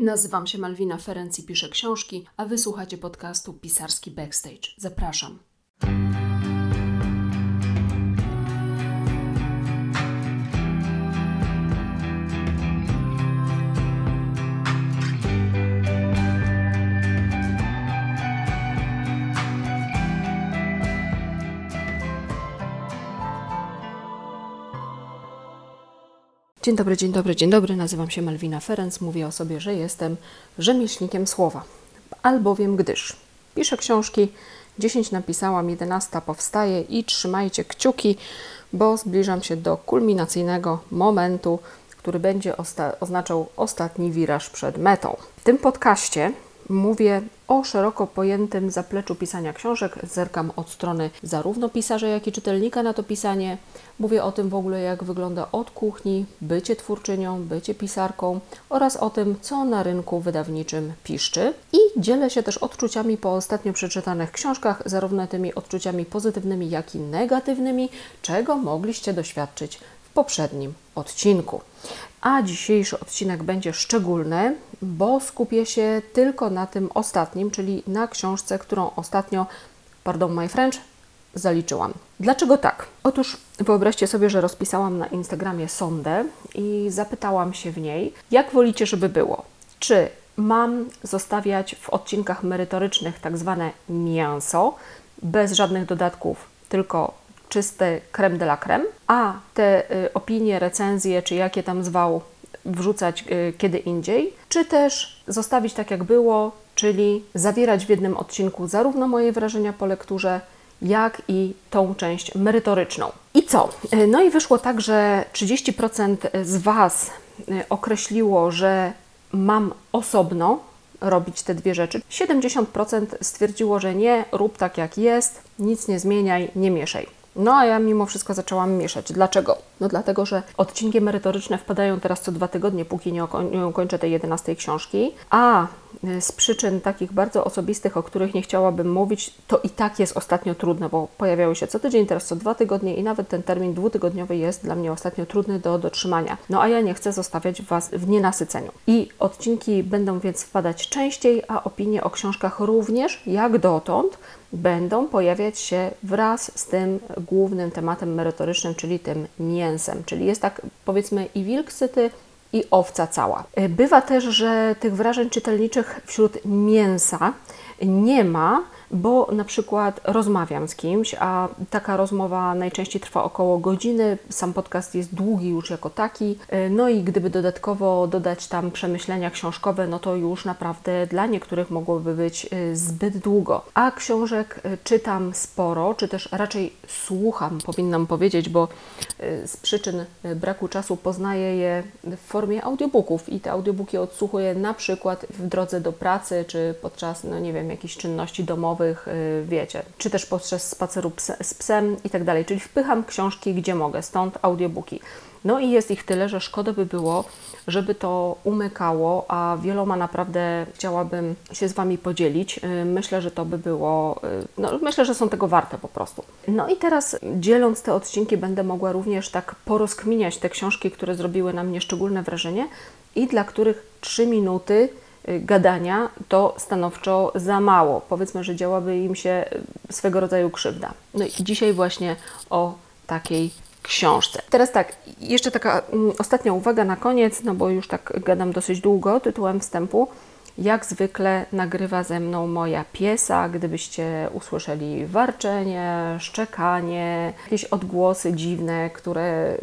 Nazywam się Malwina Ferenc i piszę książki, a wysłuchacie podcastu Pisarski Backstage. Zapraszam. Dzień dobry, dzień dobry, dzień dobry. Nazywam się Malwina Ferenc. Mówię o sobie, że jestem rzemieślnikiem słowa. Albowiem gdyż piszę książki, 10 napisałam, 11 powstaje i trzymajcie kciuki, bo zbliżam się do kulminacyjnego momentu, który będzie osta oznaczał ostatni wiraż przed metą. W tym podcaście mówię o szeroko pojętym zapleczu pisania książek. Zerkam od strony zarówno pisarza, jak i czytelnika na to pisanie. Mówię o tym w ogóle, jak wygląda od kuchni, bycie twórczynią, bycie pisarką oraz o tym, co na rynku wydawniczym piszczy. I dzielę się też odczuciami po ostatnio przeczytanych książkach, zarówno tymi odczuciami pozytywnymi, jak i negatywnymi, czego mogliście doświadczyć w poprzednim odcinku. A dzisiejszy odcinek będzie szczególny, bo skupię się tylko na tym ostatnim, czyli na książce, którą ostatnio, pardon my French, zaliczyłam. Dlaczego tak? Otóż wyobraźcie sobie, że rozpisałam na Instagramie sondę i zapytałam się w niej, jak wolicie, żeby było. Czy mam zostawiać w odcinkach merytorycznych tak zwane mięso, bez żadnych dodatków, tylko czyste creme de la creme, a te y, opinie, recenzje, czy jakie tam zwał, wrzucać y, kiedy indziej, czy też zostawić tak jak było, czyli zawierać w jednym odcinku zarówno moje wrażenia po lekturze, jak i tą część merytoryczną. I co? Y, no i wyszło tak, że 30% z Was określiło, że mam osobno robić te dwie rzeczy. 70% stwierdziło, że nie, rób tak jak jest, nic nie zmieniaj, nie mieszaj. No a ja mimo wszystko zaczęłam mieszać. Dlaczego? No dlatego, że odcinki merytoryczne wpadają teraz co dwa tygodnie, póki nie, nie ukończę tej jedenastej książki, a z przyczyn takich bardzo osobistych, o których nie chciałabym mówić, to i tak jest ostatnio trudne, bo pojawiały się co tydzień, teraz co dwa tygodnie i nawet ten termin dwutygodniowy jest dla mnie ostatnio trudny do dotrzymania. No a ja nie chcę zostawiać Was w nienasyceniu. I odcinki będą więc wpadać częściej, a opinie o książkach również, jak dotąd, będą pojawiać się wraz z tym głównym tematem merytorycznym, czyli tym mięsem. Czyli jest tak, powiedzmy, i wilk syty, i owca cała. Bywa też, że tych wrażeń czytelniczych wśród mięsa nie ma, bo na przykład rozmawiam z kimś, a taka rozmowa najczęściej trwa około godziny. Sam podcast jest długi już jako taki. No i gdyby dodatkowo dodać tam przemyślenia książkowe, no to już naprawdę dla niektórych mogłoby być y, zbyt długo. A książek y, czytam sporo, czy też raczej słucham, powinnam powiedzieć, bo z przyczyn braku czasu poznaję je w formie audiobooków i te audiobooki odsłuchuję na przykład w drodze do pracy, czy podczas, no nie wiem, jakichś czynności domowych Y, wiecie, czy też podczas spaceru z psem i tak dalej. Czyli wpycham książki gdzie mogę, stąd audiobooki. No i jest ich tyle, że szkoda by było, żeby to umykało, a wieloma naprawdę chciałabym się z Wami podzielić. Y, myślę, że to by było, y, no myślę, że są tego warte po prostu. No i teraz dzieląc te odcinki będę mogła również tak porozkminiać te książki, które zrobiły na mnie szczególne wrażenie i dla których 3 minuty gadania to stanowczo za mało. Powiedzmy, że działaby im się y, swego rodzaju krzywda. No i dzisiaj właśnie o takiej książce. Teraz tak, jeszcze taka mm, ostatnia uwaga na koniec, no bo już tak gadam dosyć długo tytułem wstępu. Jak zwykle nagrywa ze mną moja piesa. Gdybyście usłyszeli warczenie, szczekanie, jakieś odgłosy dziwne, które,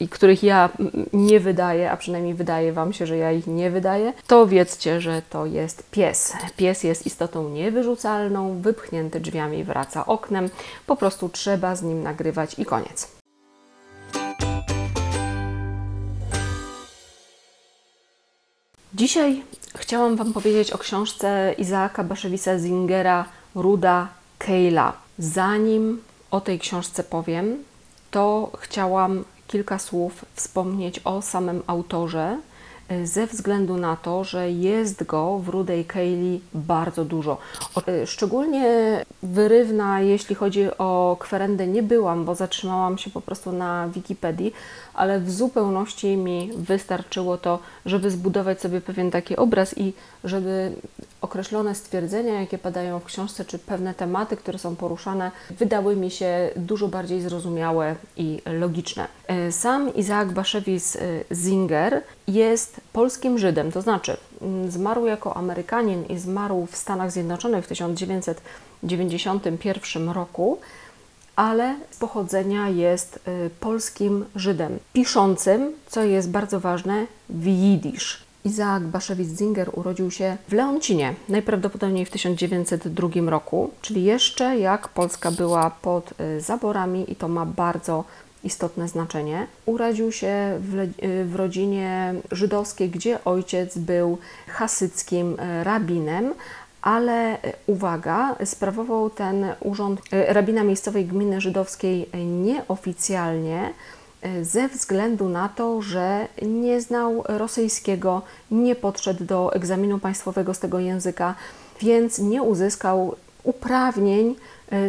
i których ja nie wydaję, a przynajmniej wydaje Wam się, że ja ich nie wydaję, to wiedzcie, że to jest pies. Pies jest istotą niewyrzucalną, wypchnięty drzwiami wraca oknem. Po prostu trzeba z nim nagrywać i koniec. Dzisiaj chciałam Wam powiedzieć o książce Izaaka Baszewisa Zingera Ruda Keila. Zanim o tej książce powiem, to chciałam kilka słów wspomnieć o samym autorze, ze względu na to, że jest go w Rudej Kejli bardzo dużo. Y, szczególnie wyrywna, jeśli chodzi o kwerendę, nie byłam, bo zatrzymałam się po prostu na Wikipedii, ale w zupełności mi wystarczyło to, żeby zbudować sobie pewien taki obraz i żeby określone stwierdzenia, jakie padają w książce, czy pewne tematy, które są poruszane, wydały mi się dużo bardziej zrozumiałe i logiczne. E, sam Izaak Baszewicz Zinger jest polskim Żydem, to znaczy mm, zmarł jako Amerykanin i zmarł w Stanach Zjednoczonych w 1991 roku ale z pochodzenia jest y, polskim Żydem, piszącym, co jest bardzo ważne, w jidysz. Izaak Baszewicz-Zinger urodził się w Leoncinie, najprawdopodobniej w 1902 roku, czyli jeszcze jak Polska była pod y, zaborami i to ma bardzo istotne znaczenie. Urodził się w, w, rodzinie żydowskiej, gdzie ojciec był hasyckim rabinem, ale e, uwaga, sprawował ten urząd e, rabina miejscowej gminy żydowskiej nieoficjalnie e, ze względu na to, że nie znał rosyjskiego, nie podszedł do egzaminu państwowego z tego języka, więc nie uzyskał uprawnień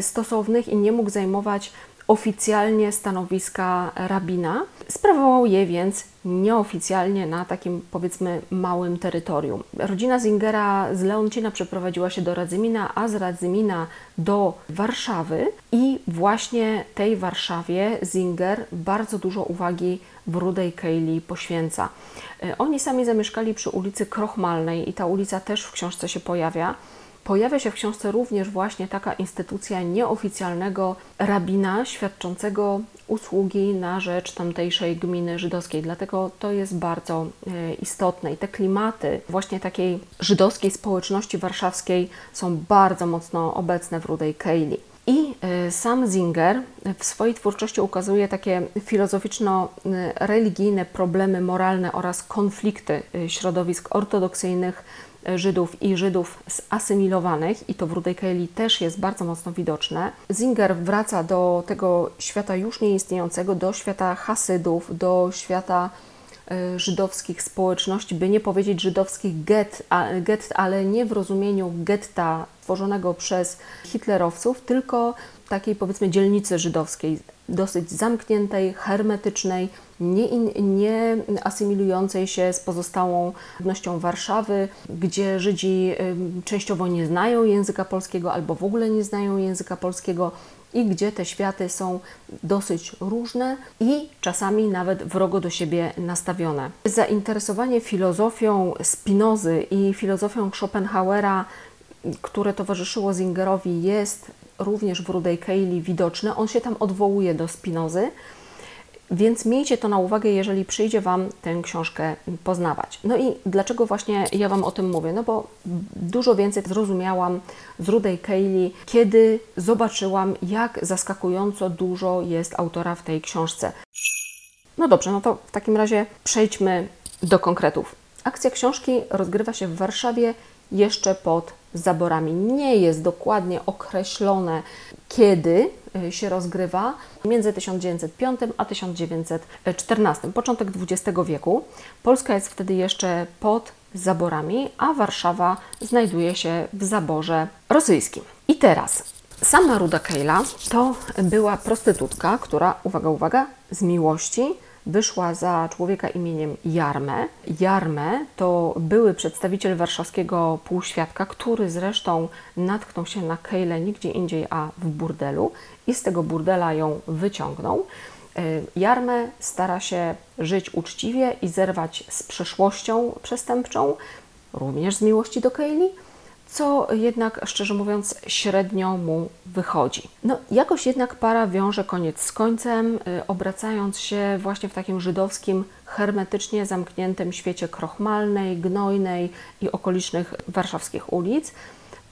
stosownych i nie mógł zajmować oficjalnie stanowiska rabina. Sprawował je więc nieoficjalnie na takim powiedzmy małym terytorium. Rodzina Zingera z Leoncina przeprowadziła się do Radzymina, a z Radzymina do Warszawy i właśnie tej Warszawie Zinger bardzo dużo uwagi w Rudej Kejli poświęca. E, oni sami zamieszkali przy ulicy Krochmalnej i ta ulica też w książce się pojawia. Pojawia się w książce również właśnie taka instytucja nieoficjalnego rabina świadczącego usługi na rzecz tamtejszej gminy żydowskiej. Dlatego to jest bardzo e, istotne i te klimaty właśnie takiej żydowskiej społeczności warszawskiej są bardzo mocno obecne w Rudej Kejli. I e, sam Zinger w swojej twórczości ukazuje takie filozoficzno-religijne problemy moralne oraz konflikty e, środowisk ortodoksyjnych Żydów i Żydów zasymilowanych, i to w Rudej też jest bardzo mocno widoczne. Zinger wraca do tego świata już nieistniejącego, do świata Hasydów, do świata e, żydowskich społeczności, by nie powiedzieć żydowskich get, get, ale nie w rozumieniu getta tworzonego przez hitlerowców, tylko takiej powiedzmy dzielnicy żydowskiej, dosyć zamkniętej, hermetycznej, nie, nie asymilującej się z pozostałą ludnością Warszawy, gdzie Żydzi częściowo nie znają języka polskiego albo w ogóle nie znają języka polskiego i gdzie te światy są dosyć różne i czasami nawet wrogo do siebie nastawione. Zainteresowanie filozofią Spinozy i filozofią Schopenhauera, które towarzyszyło Zingerowi, jest również w Rudej Kejli widoczne. On się tam odwołuje do Spinozy, więc miejcie to na uwagę, jeżeli przyjdzie Wam tę książkę poznawać. No i dlaczego właśnie ja Wam o tym mówię? No bo dużo więcej zrozumiałam z Rudej Kejli, kiedy zobaczyłam, jak zaskakująco dużo jest autora w tej książce. No dobrze, no to w takim razie przejdźmy do konkretów. Akcja książki rozgrywa się w Warszawie jeszcze pod zaborami. Nie jest dokładnie określone, kiedy y, się rozgrywa między 1905 a 1914, początek XX wieku. Polska jest wtedy jeszcze pod zaborami, a Warszawa znajduje się w zaborze rosyjskim. I teraz sama Ruda Kejla to była prostytutka, która, uwaga, uwaga, z miłości wyszła za człowieka imieniem Jarmę. Jarmę to były przedstawiciel warszawskiego półświadka, który zresztą natknął się na Kejlę nigdzie indziej, a w burdelu i z tego burdela ją wyciągnął. E, Jarmę stara się żyć uczciwie i zerwać z przeszłością przestępczą, również z miłości do Kejli, co jednak, szczerze mówiąc, średnio mu wychodzi. No, jakoś jednak para wiąże koniec z końcem, y, obracając się właśnie w takim żydowskim, hermetycznie zamkniętym świecie krochmalnej, gnojnej i okolicznych warszawskich ulic,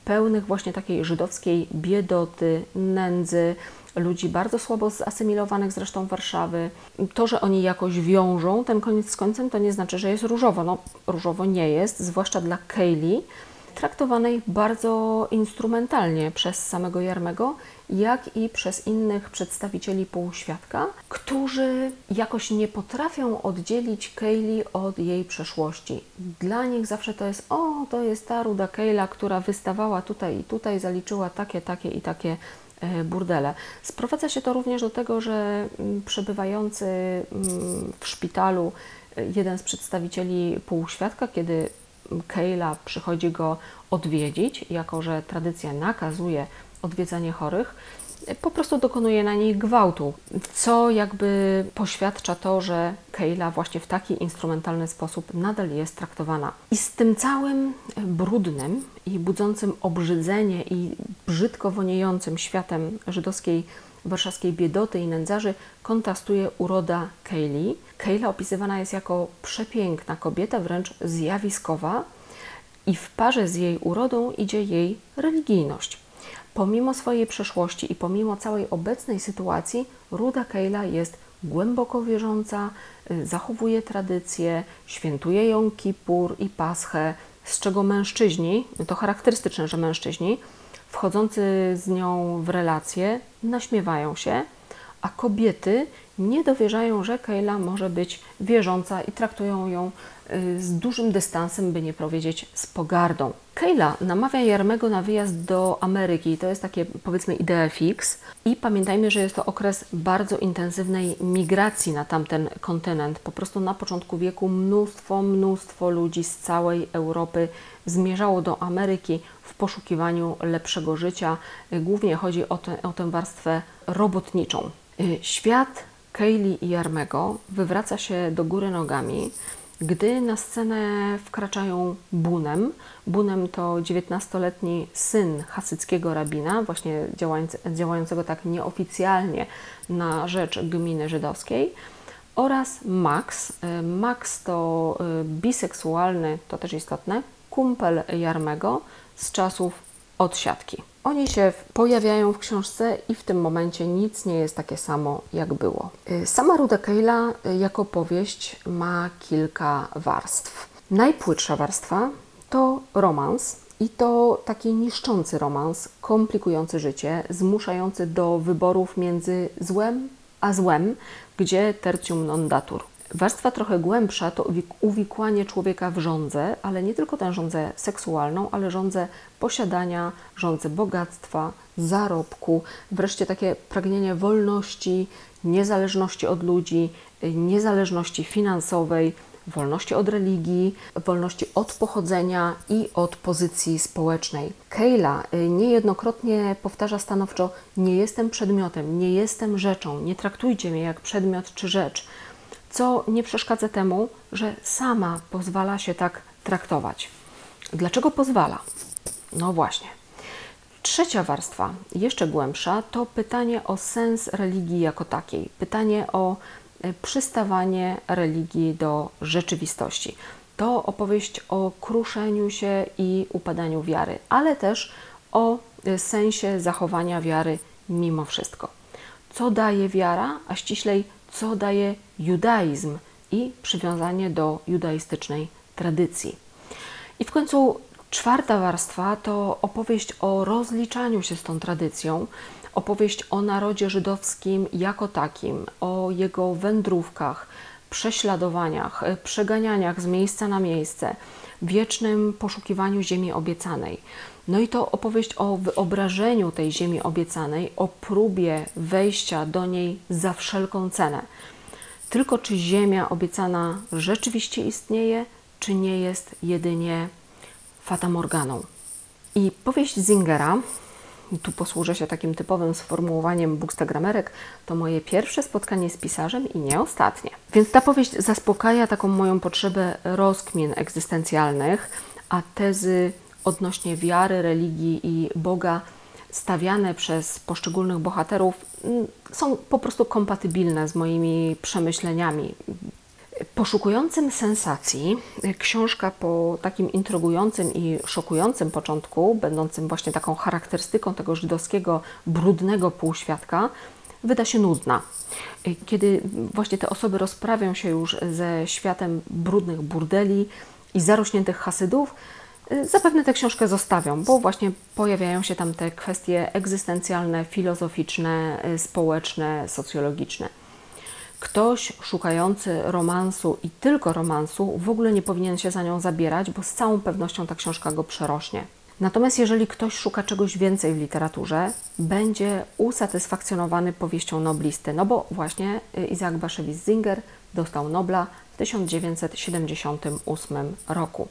pełnych właśnie takiej żydowskiej biedoty, nędzy, ludzi bardzo słabo zasymilowanych zresztą Warszawy. To, że oni jakoś wiążą ten koniec z końcem, to nie znaczy, że jest różowo. No, różowo nie jest, zwłaszcza dla Kaylee, traktowanej bardzo instrumentalnie przez samego Jarmego, jak i przez innych przedstawicieli półświadka, którzy jakoś nie potrafią oddzielić Kaylee od jej przeszłości. Dla nich zawsze to jest, o, to jest ta ruda Kayla, która wystawała tutaj i tutaj, zaliczyła takie, takie i takie e, burdele. Sprowadza się to również do tego, że mm, przebywający mm, w szpitalu e, jeden z przedstawicieli półświadka, kiedy Kayla przychodzi go odwiedzić, jako że tradycja nakazuje odwiedzanie chorych, po prostu dokonuje na niej gwałtu, co jakby poświadcza to, że Kayla właśnie w taki instrumentalny sposób nadal jest traktowana. I z tym całym brudnym i budzącym obrzydzenie i brzydko woniejącym światem żydowskiej warszawskiej biedoty i nędzarzy kontrastuje uroda Kaylee. Kayla opisywana jest jako przepiękna kobieta, wręcz zjawiskowa, i w parze z jej urodą idzie jej religijność. Pomimo swojej przeszłości i pomimo całej obecnej sytuacji, Ruda Kejla jest głęboko wierząca, y, zachowuje tradycje, świętuje ją Kipur i Paschę, z czego mężczyźni, to charakterystyczne, że mężczyźni, wchodzący z nią w relacje, naśmiewają się, a kobiety nie dowierzają, że Kejla może być wierząca i traktują ją y, z dużym dystansem, by nie powiedzieć z pogardą. Kejla namawia Jarmego na wyjazd do Ameryki. To jest takie powiedzmy idea fix. I pamiętajmy, że jest to okres bardzo intensywnej migracji na tamten kontynent. Po prostu na początku wieku mnóstwo, mnóstwo ludzi z całej Europy zmierzało do Ameryki w poszukiwaniu lepszego życia. Głównie chodzi o, te, o tę warstwę robotniczą. Y, świat Kaylee i Jarmego wywraca się do góry nogami, gdy na scenę wkraczają Bunem. Bunem to 19-letni syn hasyckiego rabina, właśnie działającego tak nieoficjalnie na rzecz gminy żydowskiej, oraz Max. Y, Max to y, biseksualny, to też istotne, kumpel Jarmego z czasów odsiadki. Oni się pojawiają w książce i w tym momencie nic nie jest takie samo, jak było. Y, sama Ruda Keila y, jako powieść ma kilka warstw. Najpłytsza warstwa to romans, i to taki niszczący romans, komplikujący życie, zmuszający do wyborów między złem a złem, gdzie tertium non datur. Warstwa trochę głębsza to uwikłanie człowieka w żądzę, ale nie tylko tę żądzę seksualną, ale żądzę posiadania, żądzę bogactwa, zarobku, wreszcie takie pragnienie wolności, niezależności od ludzi, niezależności finansowej, wolności od religii, wolności od pochodzenia i od pozycji społecznej. Kayla y, niejednokrotnie powtarza stanowczo: Nie jestem przedmiotem, nie jestem rzeczą, nie traktujcie mnie jak przedmiot czy rzecz co nie przeszkadza temu, że sama pozwala się tak traktować. Dlaczego pozwala? No właśnie. Trzecia warstwa, jeszcze głębsza, to pytanie o sens religii jako takiej. Pytanie o e, przystawanie religii do rzeczywistości. To opowieść o kruszeniu się i upadaniu wiary, ale też o e, sensie zachowania wiary mimo wszystko. Co daje wiara, a ściślej co daje judaizm i przywiązanie do judaistycznej tradycji. I w końcu czwarta warstwa to opowieść o rozliczaniu się z tą tradycją, opowieść o narodzie żydowskim jako takim, o jego wędrówkach, prześladowaniach, przeganianiach z miejsca na miejsce, wiecznym poszukiwaniu ziemi obiecanej. No i to opowieść o wyobrażeniu tej ziemi obiecanej, o próbie wejścia do niej za wszelką cenę. Tylko czy ziemia obiecana rzeczywiście istnieje, czy nie jest jedynie fatamorganą. I powieść Zingera, tu posłużę się takim typowym sformułowaniem bookstagramerek, to moje pierwsze spotkanie z pisarzem i nie ostatnie. Więc ta powieść zaspokaja taką moją potrzebę rozkmin egzystencjalnych, a tezy odnośnie wiary, religii i Boga stawiane przez poszczególnych bohaterów mm, są po prostu kompatybilne z moimi przemyśleniami. Poszukującym sensacji, książka po takim intrygującym i szokującym początku, będącym właśnie taką charakterystyką tego żydowskiego, brudnego półświadka, wyda się nudna. Kiedy właśnie te osoby rozprawią się już ze światem brudnych burdeli i zarośniętych hasydów, zapewne tę książkę zostawią, bo właśnie pojawiają się tam te kwestie egzystencjalne, filozoficzne, y, społeczne, socjologiczne. Ktoś szukający romansu i tylko romansu w ogóle nie powinien się za nią zabierać, bo z całą pewnością ta książka go przerośnie. Natomiast jeżeli ktoś szuka czegoś więcej w literaturze, będzie usatysfakcjonowany powieścią noblisty, no bo właśnie y, Isaac Bashevis Singer dostał Nobla w 1978 roku.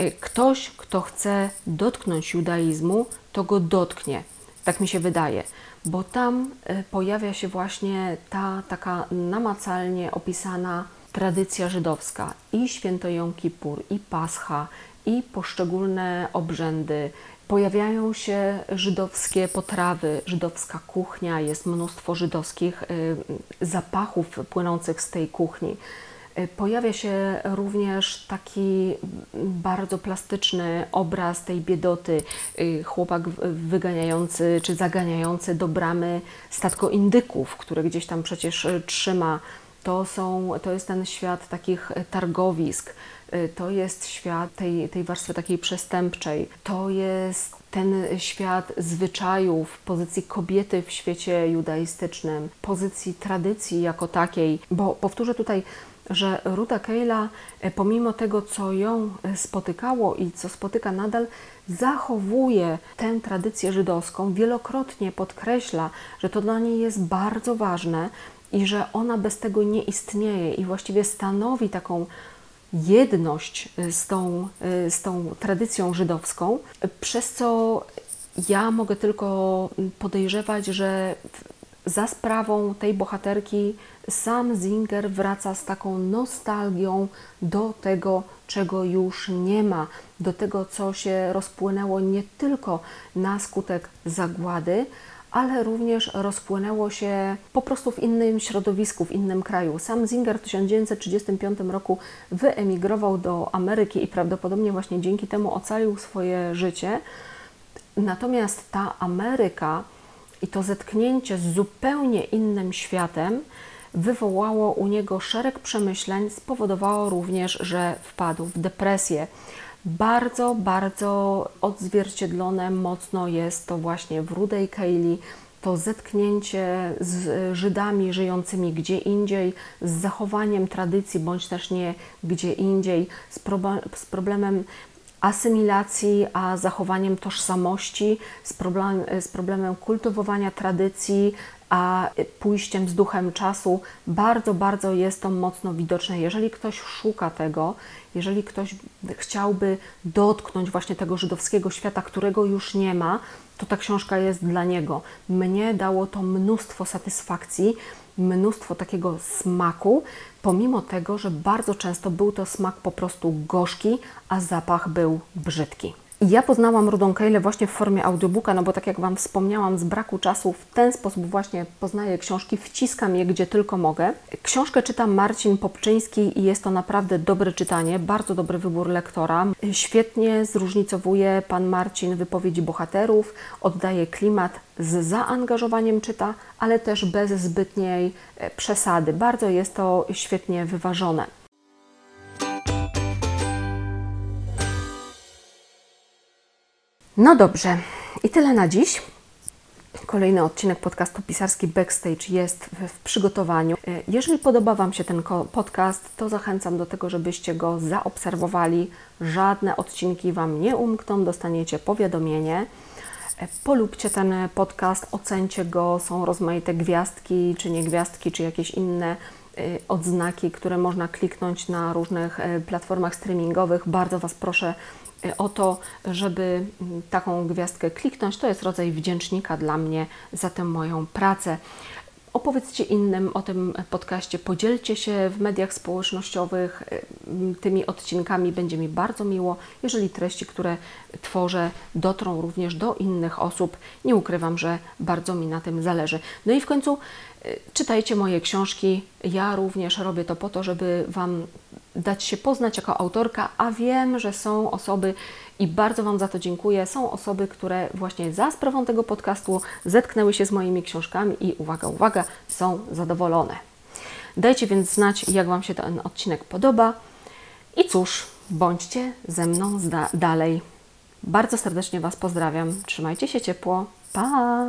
Y, ktoś, kto chce dotknąć judaizmu, to go dotknie. Tak mi się wydaje, bo tam y, pojawia się właśnie ta taka namacalnie opisana tradycja żydowska i święto Jom Kippur, i Pascha, i poszczególne obrzędy. Pojawiają się żydowskie potrawy, żydowska kuchnia, jest mnóstwo żydowskich y, zapachów płynących z tej kuchni. Y, pojawia się również taki bardzo plastyczny obraz tej biedoty. Y, chłopak wyganiający czy zaganiający do bramy statko indyków, które gdzieś tam przecież trzyma. To, są, to jest ten świat takich targowisk, Y, to jest świat tej, tej warstwy takiej przestępczej, to jest ten świat zwyczajów, pozycji kobiety w świecie judaistycznym, pozycji tradycji jako takiej, bo powtórzę tutaj, że Ruta Keila, y, pomimo tego, co ją y, spotykało i co spotyka nadal, zachowuje tę tradycję żydowską, wielokrotnie podkreśla, że to dla niej jest bardzo ważne i że ona bez tego nie istnieje i właściwie stanowi taką jedność y, z tą, z tą tradycją żydowską, przez co ja mogę tylko podejrzewać, że za sprawą tej bohaterki sam Zinger wraca z taką nostalgią do tego, czego już nie ma, do tego, co się rozpłynęło nie tylko na skutek zagłady, ale również rozpłynęło się po prostu w innym środowisku, w innym kraju. Sam Zinger w 1935 roku wyemigrował do Ameryki i prawdopodobnie właśnie dzięki temu ocalił swoje życie. Natomiast ta Ameryka i to zetknięcie z zupełnie innym światem wywołało u niego szereg przemyśleń, spowodowało również, że wpadł w depresję. Bardzo, bardzo odzwierciedlone mocno jest to właśnie w Rudej Kaylee, to zetknięcie z Żydami żyjącymi gdzie indziej, z zachowaniem tradycji, bądź też nie gdzie indziej, z, problem, z problemem asymilacji, a zachowaniem tożsamości, z, problem, z problemem kultywowania tradycji, a pójściem z duchem czasu, bardzo, bardzo jest to mocno widoczne. Jeżeli ktoś szuka tego, jeżeli ktoś chciałby dotknąć właśnie tego żydowskiego świata, którego już nie ma, to ta książka jest dla niego. Mnie dało to mnóstwo satysfakcji, mnóstwo takiego smaku, pomimo tego, że bardzo często był to smak po prostu gorzki, a zapach był brzydki. Ja poznałam Rudą Kejle właśnie w formie audiobooka, no bo tak jak Wam wspomniałam, z braku czasu w ten sposób właśnie poznaję książki, wciskam je gdzie tylko mogę. Książkę czyta Marcin Popczyński i jest to naprawdę dobre czytanie, bardzo dobry wybór lektora. Świetnie zróżnicowuje Pan Marcin wypowiedzi bohaterów, oddaje klimat, z zaangażowaniem czyta, ale też bez zbytniej e, przesady. Bardzo jest to świetnie wyważone. No dobrze, i tyle na dziś. Kolejny odcinek podcastu Pisarski Backstage jest w, przygotowaniu. E, jeżeli podoba Wam się ten podcast, to zachęcam do tego, żebyście go zaobserwowali. Żadne odcinki Wam nie umkną, dostaniecie powiadomienie. E, polubcie ten podcast, ocencie go, są rozmaite gwiazdki, czy nie gwiazdki, czy jakieś inne e, odznaki, które można kliknąć na różnych platformach streamingowych. Bardzo Was proszę o to, żeby mm, taką gwiazdkę kliknąć. To jest rodzaj wdzięcznika dla mnie za tę moją pracę. Opowiedzcie innym o tym podcaście, podzielcie się w mediach społecznościowych mm, tymi odcinkami. Będzie mi bardzo miło, jeżeli treści, które tworzę, dotrą również do innych osób. Nie ukrywam, że bardzo mi na tym zależy. No i w końcu czytajcie moje książki. Ja również robię to po to, żeby Wam dać się poznać jako autorka, a wiem, że są osoby i bardzo Wam za to dziękuję. Są osoby, które właśnie za sprawą tego podcastu zetknęły się z moimi książkami i uwaga, uwaga, są zadowolone. Dajcie więc znać, jak Wam się ten odcinek podoba. I cóż, bądźcie ze mną dalej. Bardzo serdecznie Was pozdrawiam. Trzymajcie się ciepło. Pa!